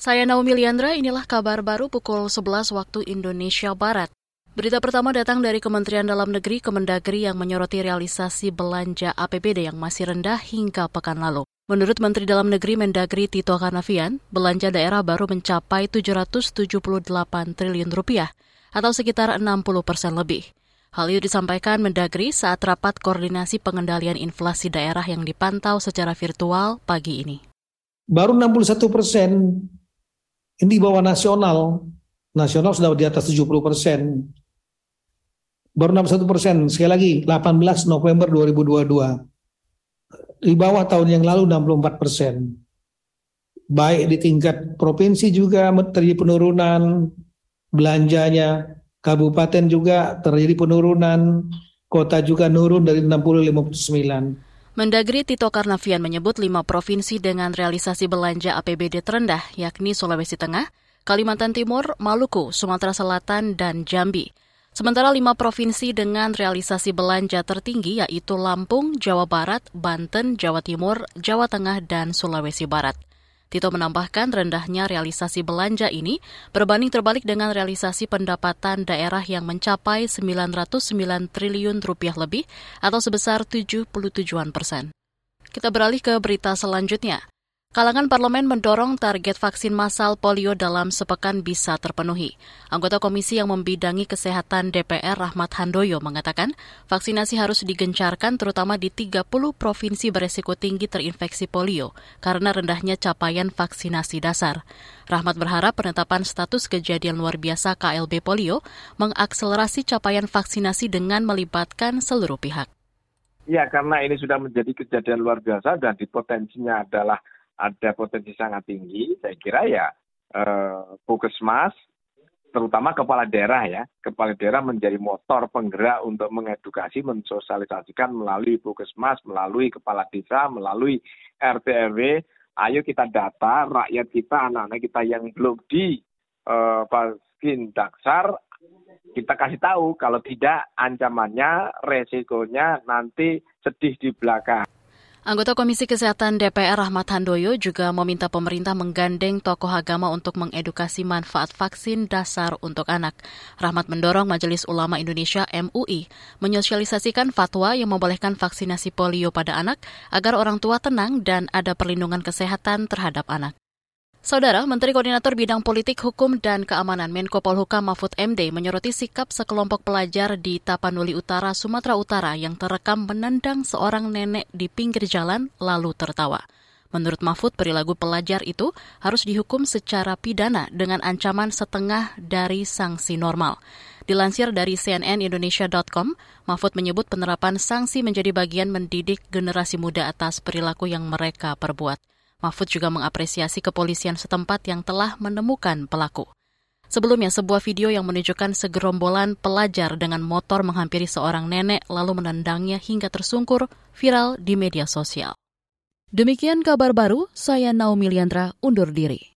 Saya Naomi Liandra, inilah kabar baru pukul 11 waktu Indonesia Barat. Berita pertama datang dari Kementerian Dalam Negeri Kemendagri yang menyoroti realisasi belanja APBD yang masih rendah hingga pekan lalu. Menurut Menteri Dalam Negeri Mendagri Tito Karnavian, belanja daerah baru mencapai 778 triliun rupiah atau sekitar 60 persen lebih. Hal itu disampaikan Mendagri saat rapat koordinasi pengendalian inflasi daerah yang dipantau secara virtual pagi ini. Baru 61 persen ini di bawah nasional. Nasional sudah di atas 70 persen. Baru 61 persen. Sekali lagi, 18 November 2022. Di bawah tahun yang lalu 64 persen. Baik di tingkat provinsi juga terjadi penurunan belanjanya. Kabupaten juga terjadi penurunan. Kota juga nurun dari 60 59. Mendagri Tito Karnavian menyebut lima provinsi dengan realisasi belanja APBD terendah, yakni Sulawesi Tengah, Kalimantan Timur, Maluku, Sumatera Selatan, dan Jambi. Sementara lima provinsi dengan realisasi belanja tertinggi yaitu Lampung, Jawa Barat, Banten, Jawa Timur, Jawa Tengah, dan Sulawesi Barat. Tito menambahkan rendahnya realisasi belanja ini berbanding terbalik dengan realisasi pendapatan daerah yang mencapai 909 triliun rupiah lebih atau sebesar 77-an persen. Kita beralih ke berita selanjutnya. Kalangan parlemen mendorong target vaksin massal polio dalam sepekan bisa terpenuhi. Anggota komisi yang membidangi kesehatan DPR Rahmat Handoyo mengatakan vaksinasi harus digencarkan terutama di 30 provinsi beresiko tinggi terinfeksi polio karena rendahnya capaian vaksinasi dasar. Rahmat berharap penetapan status kejadian luar biasa KLB polio mengakselerasi capaian vaksinasi dengan melibatkan seluruh pihak. Ya, karena ini sudah menjadi kejadian luar biasa dan di potensinya adalah ada potensi sangat tinggi, saya kira ya eh, puskesmas, terutama kepala daerah ya, kepala daerah menjadi motor penggerak untuk mengedukasi, mensosialisasikan melalui puskesmas, melalui kepala desa, melalui RT RW. Ayo kita data rakyat kita, anak-anak kita yang belum di eh, vaksin dasar, kita kasih tahu kalau tidak ancamannya, resikonya nanti sedih di belakang. Anggota Komisi Kesehatan DPR Rahmat Handoyo juga meminta pemerintah menggandeng tokoh agama untuk mengedukasi manfaat vaksin dasar untuk anak. Rahmat mendorong Majelis Ulama Indonesia MUI menyosialisasikan fatwa yang membolehkan vaksinasi polio pada anak agar orang tua tenang dan ada perlindungan kesehatan terhadap anak. Saudara, Menteri Koordinator Bidang Politik, Hukum, dan Keamanan Menko Polhukam Mahfud MD menyoroti sikap sekelompok pelajar di Tapanuli Utara, Sumatera Utara yang terekam menendang seorang nenek di pinggir jalan lalu tertawa. Menurut Mahfud, perilaku pelajar itu harus dihukum secara pidana dengan ancaman setengah dari sanksi normal. Dilansir dari cnnindonesia.com, Mahfud menyebut penerapan sanksi menjadi bagian mendidik generasi muda atas perilaku yang mereka perbuat. Mahfud juga mengapresiasi kepolisian setempat yang telah menemukan pelaku. Sebelumnya, sebuah video yang menunjukkan segerombolan pelajar dengan motor menghampiri seorang nenek lalu menendangnya hingga tersungkur viral di media sosial. Demikian kabar baru, saya Naomi Liandra undur diri.